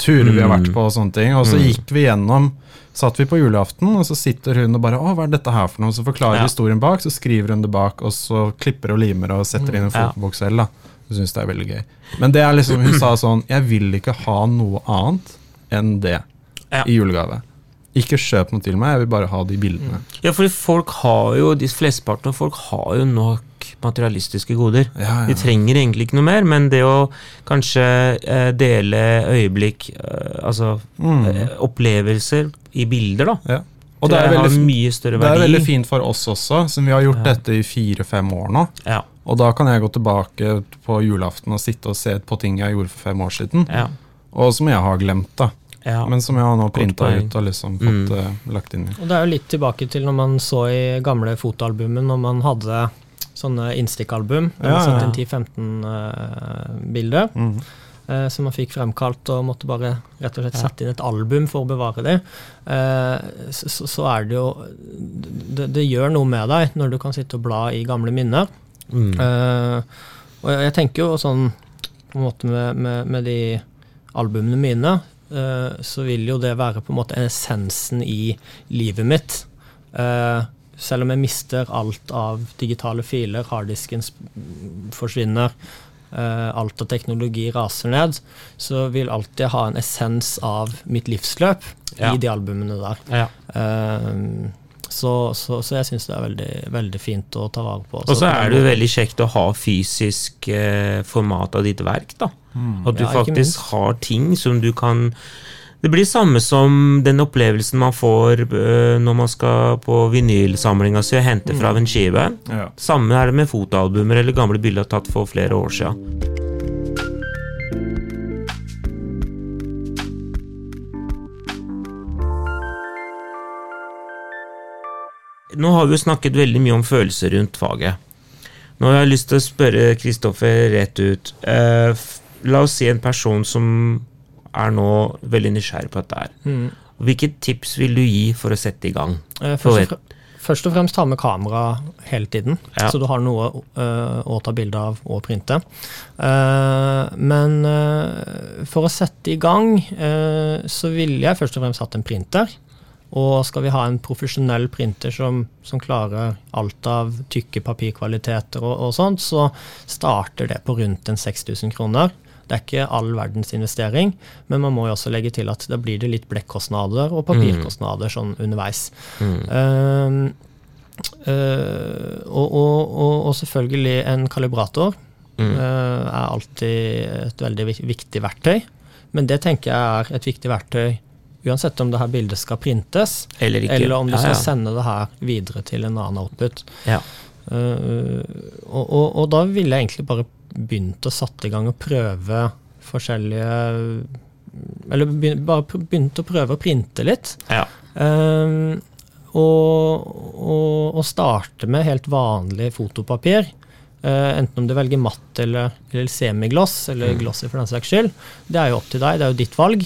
[SPEAKER 1] turer vi har vært
[SPEAKER 3] Mm.
[SPEAKER 1] på og sånne ting. Og så
[SPEAKER 3] Mm.
[SPEAKER 1] gikk vi gjennom Satt vi på julaften, og så sitter hun og bare 'Å, hva er dette her for noe?' Så forklarer
[SPEAKER 3] Ja.
[SPEAKER 1] historien bak, så skriver hun det bak, og så klipper og limer og setter inn en fotobok selv. da. Hun syns det er veldig gøy. Men det er liksom, hun sa sånn 'Jeg vil ikke ha noe annet enn det
[SPEAKER 3] Ja.
[SPEAKER 1] i julegave'. Ikke kjøp noe til meg, jeg vil bare ha de bildene.
[SPEAKER 3] Ja, fordi folk har jo, de flesteparten av folk har jo nok materialistiske goder.
[SPEAKER 1] Ja,
[SPEAKER 3] De trenger egentlig ikke noe mer, men det å kanskje eh, dele øyeblikk, eh, altså
[SPEAKER 1] Mm.
[SPEAKER 3] eh, opplevelser i bilder, da.
[SPEAKER 1] ja. Og det er, veldig, det er veldig fint for oss også, som vi har gjort
[SPEAKER 3] Ja.
[SPEAKER 1] dette i fire-fem år nå.
[SPEAKER 3] Ja,
[SPEAKER 1] Og da kan jeg gå tilbake på julaften og sitte og se på ting jeg gjorde for fem år siden,
[SPEAKER 3] ja.
[SPEAKER 1] og som jeg har glemt. da.
[SPEAKER 3] Ja.
[SPEAKER 1] men som jeg har nå printa ut og liksom fått
[SPEAKER 3] Mm.
[SPEAKER 1] uh, lagt inn i.
[SPEAKER 2] Og det er jo litt tilbake til når man så i gamle fotoalbumen, når man hadde sånne innstikkalbum. Der man
[SPEAKER 1] Ja, ja, ja.
[SPEAKER 2] inn 10-15 eh, bilder
[SPEAKER 1] Mm.
[SPEAKER 2] Uh, som man fikk fremkalt og måtte bare rett og slett sette inn et album for å bevare det. Uh, så, så- er det jo det, det gjør noe med deg når du kan sitte og bla i gamle minner.
[SPEAKER 3] Mm.
[SPEAKER 2] Uh, og jeg, jeg tenker jo sånn på en måte med, med, med de albumene mine, så vil jo det være på en måte essensen i livet mitt. Eh, selv om jeg mister alt av digitale filer, harddisken forsvinner, eh, alt av teknologi raser ned, så vil alltid ha en essens av mitt livsløp
[SPEAKER 3] Ja.
[SPEAKER 2] i de albumene der.
[SPEAKER 3] Ja.
[SPEAKER 2] Så, så, så jeg syns det er veldig, veldig fint å ta vare på.
[SPEAKER 3] Og så er det jo veldig kjekt å ha fysisk eh, format av ditt verk, da.
[SPEAKER 1] Mm.
[SPEAKER 3] At du
[SPEAKER 2] Ja,
[SPEAKER 3] faktisk
[SPEAKER 2] minst.
[SPEAKER 3] har ting som du kan Det blir samme som den opplevelsen man får øh, når man skal på vinylsamlinga si og hente fra en skive.
[SPEAKER 1] Ja.
[SPEAKER 3] Samme er det med fotoalbumer eller gamle bilder tatt for flere år siden. Nå har vi jo snakket veldig mye om følelser rundt faget. Nå har jeg lyst til å spørre Kristoffer rett ut. Eh, la oss si en person som er nå veldig nysgjerrig på dette her.
[SPEAKER 2] Mm.
[SPEAKER 3] Hvilke tips vil du gi for å sette i gang?
[SPEAKER 2] Eh, Først og, først og fremst ta med kamera hele tiden,
[SPEAKER 3] Ja.
[SPEAKER 2] så du har noe uh, å ta bilde av og printe. Uh, men uh, for å sette i gang, så ville jeg først og fremst hatt en printer. Og skal vi ha en profesjonell printer som, som klarer alt av tykke papirkvaliteter og, og sånt, så starter det på rundt en 6000 kroner. Det er ikke all verdens investering, men man må jo også legge til at da blir det litt blekkostnader og papirkostnader sånn underveis.
[SPEAKER 3] Mm.
[SPEAKER 2] Ehm, uh, og, og, og, og selvfølgelig en kalibrator
[SPEAKER 3] Mm.
[SPEAKER 2] eh, er alltid et veldig viktig verktøy. Men det tenker jeg er et viktig verktøy uansett om det her bildet skal printes,
[SPEAKER 3] Eller
[SPEAKER 2] eller om du skal
[SPEAKER 3] ja.
[SPEAKER 2] sende det her videre til en annen output.
[SPEAKER 3] Ja.
[SPEAKER 2] Uh, og, og, og da ville jeg egentlig bare begynt å satt i gang og prøve forskjellige Eller begyn- bare begynt å prøve å printe litt.
[SPEAKER 3] Ja.
[SPEAKER 2] Eh, og, og, starte med helt vanlig fotopapir. Uh, enten om du velger matt eller, eller semigloss, eller glossy for den saks skyld. Det er jo opp til deg, det er jo ditt valg.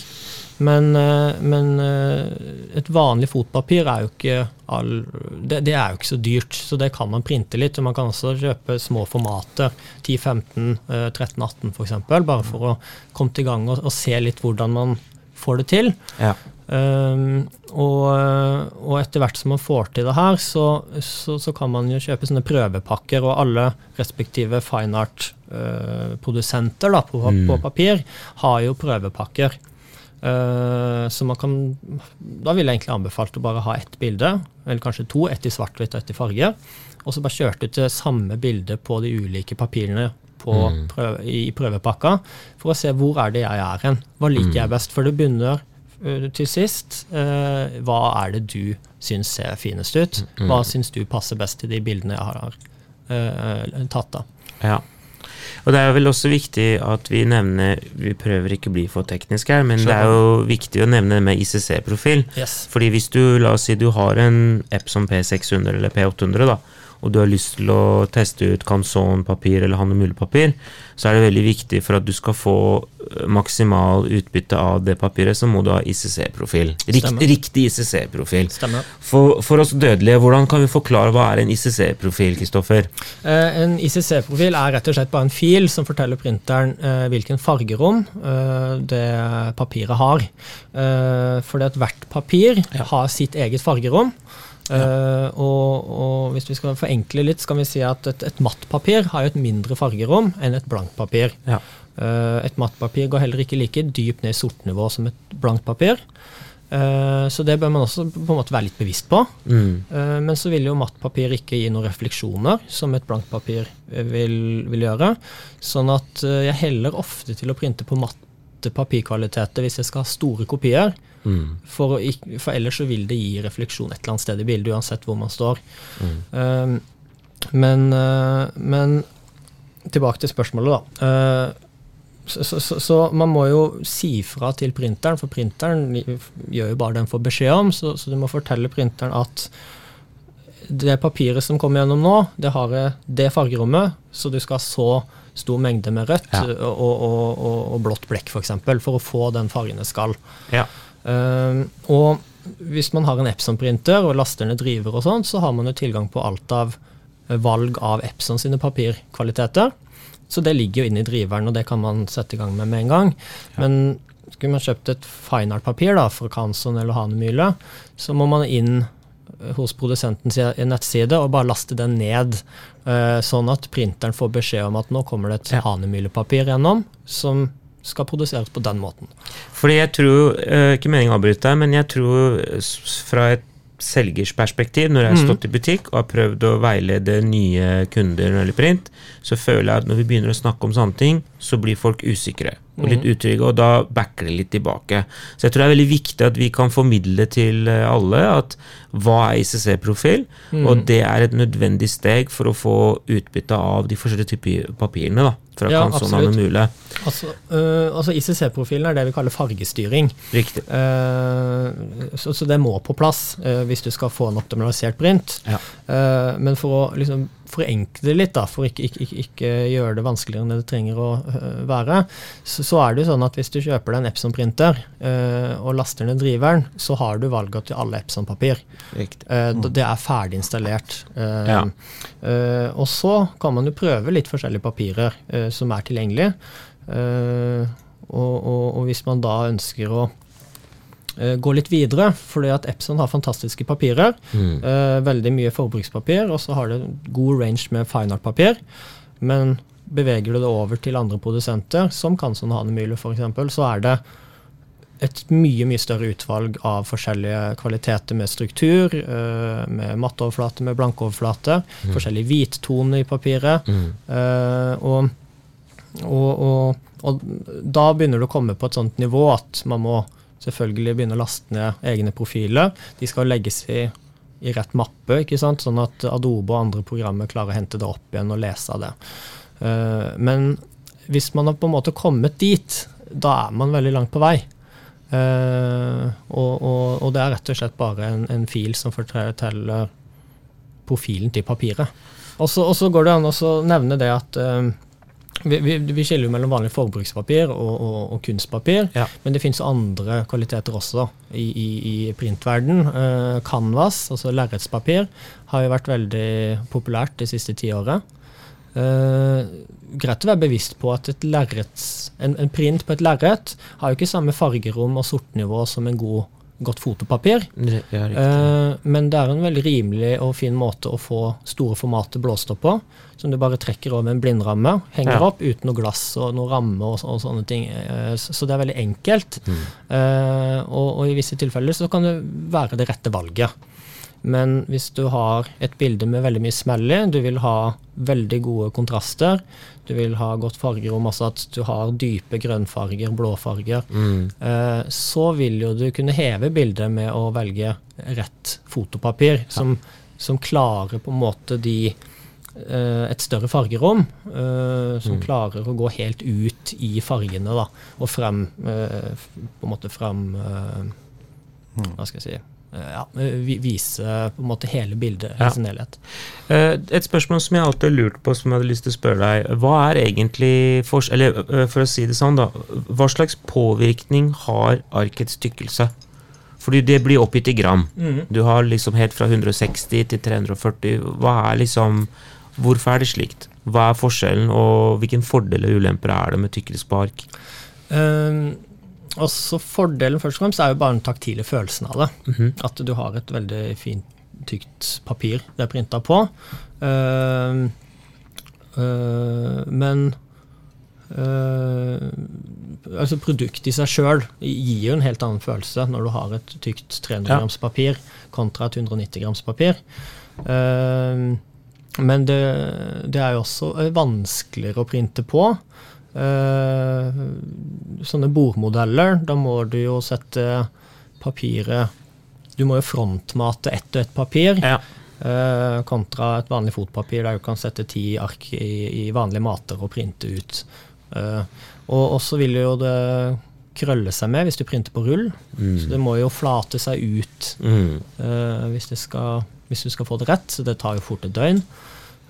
[SPEAKER 2] Men, eh, men eh, et vanlig fotpapir er jo ikke all, det, det er jo ikke så dyrt, så det kan man printe litt. Og man kan også kjøpe små formater, 10-15, eh, 13-18 f.eks., bare for å komme til gang og, og se litt hvordan man får det til.
[SPEAKER 3] Ja.
[SPEAKER 2] Um, og, og etter hvert som man får til det her, så, så, så kan man jo kjøpe sånne prøvepakker, og alle respektive fine art-produsenter uh, på,
[SPEAKER 3] Mm.
[SPEAKER 2] på papir har jo prøvepakker. Uh, så man kan Da ville jeg egentlig anbefalt å bare ha ett bilde, eller kanskje to, ett i svart-hvitt og ett i farge, og så bare kjørt ut det samme bildet på de ulike papirene på
[SPEAKER 3] Mm.
[SPEAKER 2] prøve, i prøvepakka, for å se hvor er det jeg er hen. Hva liker jeg best? For det begynner uh, til sist. uh, hva er det du syns ser finest ut? Hva syns du passer best til de bildene jeg har uh, tatt av?
[SPEAKER 3] Ja. Og det er vel også viktig at vi nevner Vi prøver ikke å bli for tekniske her, men det er jo viktig å nevne det med ICC-profil.
[SPEAKER 2] Yes.
[SPEAKER 3] Fordi hvis du, la oss si du har en Epson P600 eller P800, da, og du har lyst til å teste ut Canson-papir eller Hannemule-papir, så er det veldig viktig for at du skal få maksimal utbytte av det papiret, så må du ha ICC-profil.
[SPEAKER 2] Riktig,
[SPEAKER 3] riktig ICC-profil. For, for oss dødelige, hvordan kan vi forklare hva er en ICC-profil, Kristoffer?
[SPEAKER 2] Eh, En ICC-profil er rett og slett bare en fil som forteller printeren eh, hvilken fargerom eh, det papiret har. Eh, fordi at hvert papir har sitt eget fargerom. Eh, og, og hvis vi skal forenkle litt, skal vi si at et, et mattpapir har jo et mindre fargerom enn et blankt papir.
[SPEAKER 3] Ja.
[SPEAKER 2] Uh, et mattpapir går heller ikke like dypt ned i sortnivå som et blankt papir. Eh, så det bør man også på en måte være litt bevisst på.
[SPEAKER 3] Mm.
[SPEAKER 2] Men så vil jo mattpapir ikke gi noen refleksjoner, som et blankt papir vil, vil gjøre. Sånn at jeg heller ofte til å printe på matte papirkvaliteter hvis jeg skal ha store kopier.
[SPEAKER 3] Mm.
[SPEAKER 2] For, å for ellers så vil det gi refleksjon et eller annet sted i bildet, uansett hvor man står. Eh, men, uh, men tilbake til spørsmålet, da. Uh, så, så, så, så man må jo si fra til printeren, for printeren gjør jo bare det den får beskjed om. Så, så du må fortelle printeren at det papiret som kommer gjennom nå, det har det fargerommet, så du skal så stor mengde med rødt
[SPEAKER 3] Ja.
[SPEAKER 2] og, og, og, og blått blekk, f.eks., for, eksempel, for å få den fargen det skal.
[SPEAKER 3] Ja.
[SPEAKER 2] Uh, og hvis man har en Epson-printer og laster ned driver og sånn, så har man jo tilgang på alt av eh, valg av Epson sine papirkvaliteter. Så det ligger jo inne i driveren, og det kan man sette i gang med med en gang. Men skulle man kjøpt et fine art-papir fra Canson eller Hanemyle, så må man inn hos produsentens nettside og bare laste den ned, eh, sånn at printeren får beskjed om at nå kommer det et
[SPEAKER 3] Ja.
[SPEAKER 2] Hanemyle-papir gjennom, som skal produseres på den måten.
[SPEAKER 3] Fordi jeg tror, eh, ikke meningen å avbryte deg, men jeg tror eh, fra et selgers perspektiv, når jeg har
[SPEAKER 2] Mhm.
[SPEAKER 3] stått i butikk og har prøvd å veilede nye kunder når det gjelder print, så føler jeg at når vi begynner å snakke om sånne ting, så blir folk usikre og litt utrygge, og da backer det litt tilbake. Så jeg tror det er veldig viktig at vi kan formidle til eh, alle at hva er ICC-profil, og det er et nødvendig steg for å få utbytte av de forskjellige typer papirene, da, fra
[SPEAKER 2] Ja, kantsonene
[SPEAKER 3] og Mule.
[SPEAKER 2] Altså, øh, altså ICC-profilen er det vi kaller fargestyring.
[SPEAKER 3] Riktig.
[SPEAKER 2] Uh, så, så det må på plass uh, hvis du skal få en optimalisert print.
[SPEAKER 3] Ja.
[SPEAKER 2] Uh, men for å liksom forenkle det litt, da, for ikke, ikke, ikke, ikke gjøre det vanskeligere enn det trenger å være, så, så er det jo sånn at hvis du kjøper deg en Epson-printer og laster ned driveren, så har du valget til alle Epson-papir. Eh, Det er ferdig installert.
[SPEAKER 3] Ja.
[SPEAKER 2] og så kan man jo prøve litt forskjellige papirer eh, som er tilgjengelige. Eh, og, og, og hvis man da ønsker å eh, gå litt videre, fordi at Epson har fantastiske papirer.
[SPEAKER 3] Mm.
[SPEAKER 2] eh, veldig mye forbrukspapir, og så har det god range med fine art-papir. Men beveger du det over til andre produsenter, som Kanson Hanemyle f.eks., så er det et mye mye større utvalg av forskjellige kvaliteter med struktur, eh, med matteoverflate, med blankoverflate, forskjellige hvittoner i papiret.
[SPEAKER 3] Mm.
[SPEAKER 2] eh, og, og, og, og da begynner det å komme på et sånt nivå at man må selvfølgelig begynne å laste ned egne profiler. De skal legges i, i rett mappe, ikke sant? sånn at Adobe og andre programmer klarer å hente det opp igjen og lese av det. Uh, men hvis man har på en måte kommet dit, da er man veldig langt på vei. Uh, og, og, det er rett og slett bare en, en fil som forteller profilen til papiret. Og så går det an å nevne det at eh, vi, vi, vi skiller jo mellom vanlig forbrukspapir og, og, og kunstpapir,
[SPEAKER 3] Ja.
[SPEAKER 2] men det finnes andre kvaliteter også i, i, i printverden. Eh, canvas, altså lerretspapir, har jo vært veldig populært det siste tiåret. Uh, greit å være bevisst på at et lerrets, en, en print på et lerret har jo ikke samme fargerom og sortnivå som en god, godt fotopapir.
[SPEAKER 3] Ja.
[SPEAKER 2] Eh, men det er en veldig rimelig og fin måte å få store formater blåst opp på. Som du bare trekker over en blindramme, henger
[SPEAKER 3] Ja.
[SPEAKER 2] opp uten noe glass og noe ramme og, og sånne ting. Uh, så, så det er veldig enkelt.
[SPEAKER 3] Mm.
[SPEAKER 2] Uh, og, og i visse tilfeller så kan det være det rette valget. Men hvis du har et bilde med veldig mye smell i, du vil ha veldig gode kontraster, du vil ha godt fargerom, altså at du har dype grønnfarger, blåfarger,
[SPEAKER 3] Mm.
[SPEAKER 2] eh, så vil jo du kunne heve bildet med å velge rett fotopapir, som, som klarer på en måte de eh, et større fargerom, eh, som
[SPEAKER 3] Mm.
[SPEAKER 2] klarer å gå helt ut i fargene, da, og frem eh, På en måte frem eh, Hva skal jeg si ja, eh, Vise på en måte hele bildet
[SPEAKER 3] Ja.
[SPEAKER 2] i sin helhet.
[SPEAKER 3] Eh, Et spørsmål som jeg alltid har lurt på, som jeg hadde lyst til å spørre deg. Hva er egentlig for, Eller for å si det sånn, da. Hva slags påvirkning har arkets tykkelse? Fordi det blir oppgitt i gram. Du har liksom helt fra 160 til 340. Hva er liksom Hvorfor er det slikt? Hva er forskjellen, og hvilken fordeler og ulemper er det med tykkelspark? spark?
[SPEAKER 2] Eh, og så Fordelen først og fremst er jo bare den taktile følelsen av det.
[SPEAKER 3] Mhm.
[SPEAKER 2] At du har et veldig fint, tykt papir det er printa på. Uh, uh, men uh, altså produktet i seg sjøl gir jo en helt annen følelse når du har et tykt 300
[SPEAKER 3] Ja.
[SPEAKER 2] grams papir kontra et 190 grams papir. Men det, det er jo også eh, vanskeligere å printe på. Eh, sånne bordmodeller, da må du jo sette papiret Du må jo frontmate ett og ett papir,
[SPEAKER 3] Ja.
[SPEAKER 2] eh, kontra et vanlig fotpapir der du kan sette ti ark i, i vanlige mater og printe ut. Eh, og så vil jo det krølle seg med hvis du printer på rull.
[SPEAKER 3] Mm.
[SPEAKER 2] Så det må jo flate seg ut
[SPEAKER 3] Mm.
[SPEAKER 2] eh, hvis, det skal, hvis du skal få det rett. Så det tar jo fort et døgn.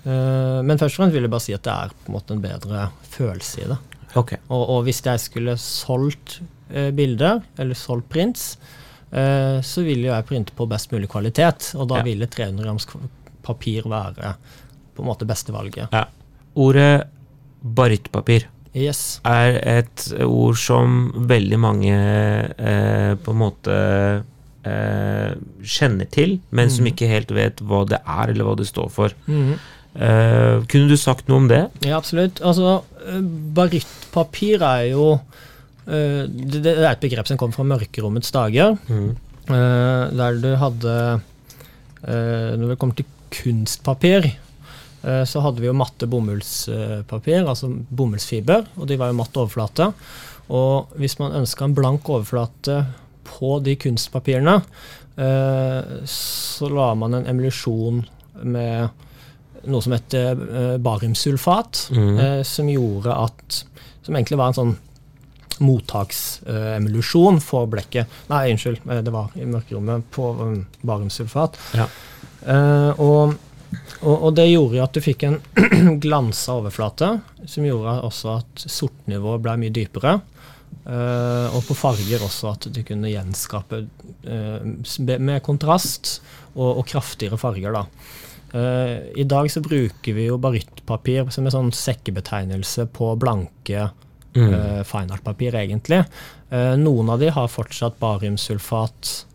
[SPEAKER 2] Eh, men først og fremst vil jeg bare si at det er på en måte en bedre følelse i det.
[SPEAKER 3] Ok.
[SPEAKER 2] Og, og hvis jeg skulle solgt eh, bilder, eller solgt prints, eh, så ville jeg printe på best mulig kvalitet. Og da
[SPEAKER 3] Ja.
[SPEAKER 2] ville 300 grams papir være på en måte beste valget.
[SPEAKER 3] Ja. Ordet barittpapir
[SPEAKER 2] Yes.
[SPEAKER 3] er et ord som veldig mange eh, på en måte eh, kjenner til, men som
[SPEAKER 2] Mhm.
[SPEAKER 3] ikke helt vet hva det er, eller hva det står for.
[SPEAKER 2] Mhm.
[SPEAKER 3] Eh, kunne du sagt noe om det?
[SPEAKER 2] Ja, absolutt. Altså, eh, baryttpapir er jo uh, det, det er et begrep som kom fra mørkerommets dager.
[SPEAKER 3] Mm.
[SPEAKER 2] uh, der du hadde Når det kommer til kunstpapir, så hadde vi jo matte bomullspapir, altså bomullsfiber, og de var jo matt overflate. Og hvis man ønska en blank overflate på de kunstpapirene, så la man en emulsjon med noe som heter eh, bariumsulfat,
[SPEAKER 3] Mm.
[SPEAKER 2] eh, som gjorde at Som egentlig var en sånn mottaksemulusjon for blekket. Nei, unnskyld, eh, det var i mørkerommet på um, bariumsulfat.
[SPEAKER 3] Ja.
[SPEAKER 2] Eh, og, og, og det gjorde jo at du fikk en glansa overflate, som gjorde også at sortnivået ble mye dypere. Uh, og på farger også at du kunne gjenskape uh, med kontrast og, og kraftigere farger. da. Eh, I dag så bruker vi jo baryttpapir som en sånn sekkebetegnelse på blanke
[SPEAKER 3] Mm.
[SPEAKER 2] uh, fine egentlig. Uh, noen av de har fortsatt bariumsulfat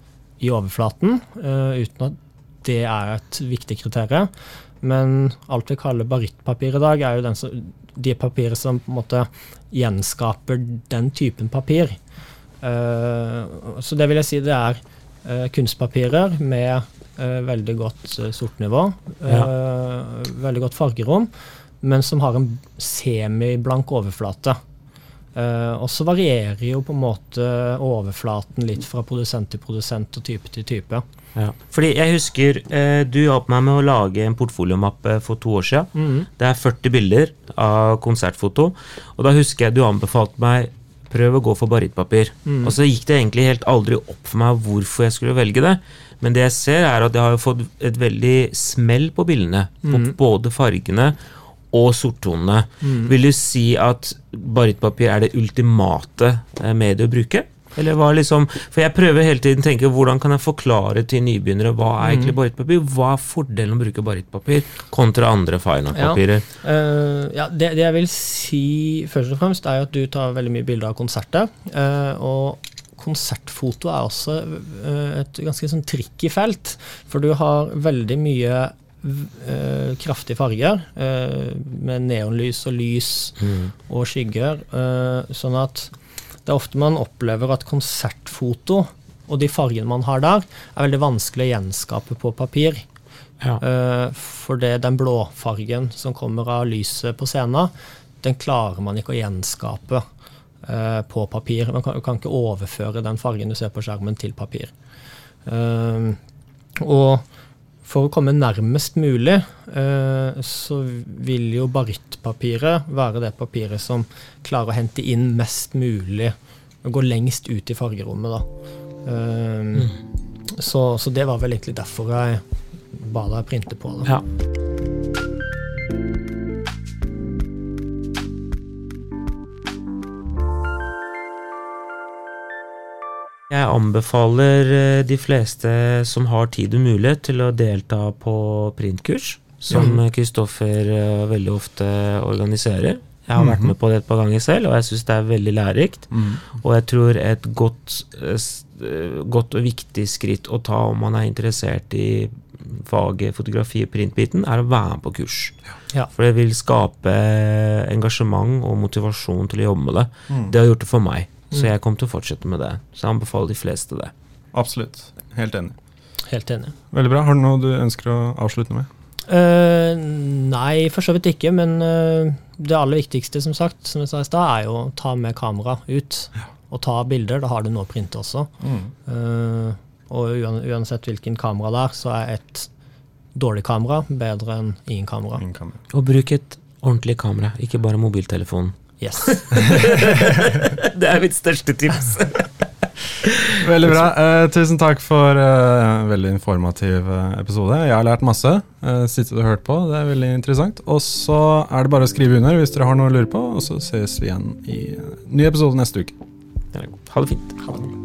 [SPEAKER 2] i overflaten, eh, uten at det er et viktig kriterium. Men alt vi kaller baryttpapir i dag, er jo den som, de papirer som på en måte gjenskaper den typen papir. Eh, så det vil jeg si det er eh, kunstpapirer med eh, veldig godt uh, sortnivå, eh, veldig godt fargerom, men som har en semiblank overflate. Eh, og så varierer jo på en måte overflaten litt fra produsent til produsent og type til type.
[SPEAKER 3] Ja. Fordi jeg husker eh, du hjalp meg med å lage en portfoliomappe for to år siden.
[SPEAKER 2] Mm.
[SPEAKER 3] Det er 40 bilder av konsertfoto, og da husker jeg du anbefalte meg prøv å gå for barittpapir.
[SPEAKER 2] Mm.
[SPEAKER 3] Og så gikk det egentlig helt aldri opp for meg hvorfor jeg skulle velge det. Men det jeg ser, er at jeg har fått et veldig smell på bildene. På
[SPEAKER 2] Mm.
[SPEAKER 3] både fargene og sorttonene.
[SPEAKER 2] Mm.
[SPEAKER 3] Vil du si at barittpapir er det ultimate eh, mediet å bruke? Eller hva liksom, For jeg prøver hele tiden å tenke hvordan kan jeg forklare til nybegynnere hva er egentlig barittpapir? Hva er fordelen å bruke barittpapir kontra andre Faina-papirer? Ja.
[SPEAKER 2] Uh, ja, det, det jeg vil si først og fremst, er at du tar veldig mye bilder av konserter. Uh, og konsertfoto er også uh, et ganske sånn tricky felt, for du har veldig mye Uh, kraftige farger, uh, med neonlys og lys
[SPEAKER 3] Mm.
[SPEAKER 2] og skygger. Uh, sånn at det er ofte man opplever at konsertfoto og de fargene man har der, er veldig vanskelig å gjenskape på papir.
[SPEAKER 3] Ja.
[SPEAKER 2] Eh, for det, den blåfargen som kommer av lyset på scenen, den klarer man ikke å gjenskape eh, på papir. Man kan, kan ikke overføre den fargen du ser på skjermen, til papir. Eh, og for å komme nærmest mulig, eh, så vil jo baryttpapiret være det papiret som klarer å hente inn mest mulig, og gå lengst ut i fargerommet, da. Eh, så, så det var vel egentlig derfor jeg ba deg printe på det.
[SPEAKER 3] Ja. Jeg anbefaler eh, de fleste som har tid og mulighet, til å delta på printkurs, som Kristoffer mm. veldig ofte organiserer. Jeg har vært med på det et par ganger selv, og jeg syns det er veldig lærerikt.
[SPEAKER 1] Mm.
[SPEAKER 3] Og jeg tror et godt, eh, godt og viktig skritt å ta om man er interessert i faget fotografi og printbiten, er å være med på kurs.
[SPEAKER 2] Ja.
[SPEAKER 3] For det vil skape engasjement og motivasjon til å jobbe med det.
[SPEAKER 1] Mm.
[SPEAKER 3] Det har gjort det for meg, så
[SPEAKER 2] Mm.
[SPEAKER 3] jeg kommer til å fortsette med det. Så jeg anbefaler de fleste det.
[SPEAKER 1] Absolutt. Helt enig.
[SPEAKER 2] Helt enig.
[SPEAKER 1] Veldig bra. Har du noe du ønsker å avslutte med?
[SPEAKER 2] Uh, nei, for så vidt ikke, men uh, det aller viktigste, som sagt, som jeg sa i stad, er jo å ta med kamera ut. Og ta bilder. Da har du noe å printe også. Eh, og uansett hvilken kamera det er, så er et dårlig kamera bedre enn ingen kamera.
[SPEAKER 1] Ingen kamera.
[SPEAKER 3] Og bruk et ordentlig kamera, ikke bare mobiltelefon.
[SPEAKER 2] Yes.
[SPEAKER 3] Det er mitt største tips.
[SPEAKER 1] Veldig bra. Eh, tusen takk for eh, en veldig informativ eh, episode. Jeg har lært masse. Eh, Sittet og hørt på. Det er veldig interessant. Og så er det bare å skrive under hvis dere har noe å lure på, og så ses vi igjen i ny episode neste uke.
[SPEAKER 3] Ha det fint.
[SPEAKER 2] Ha det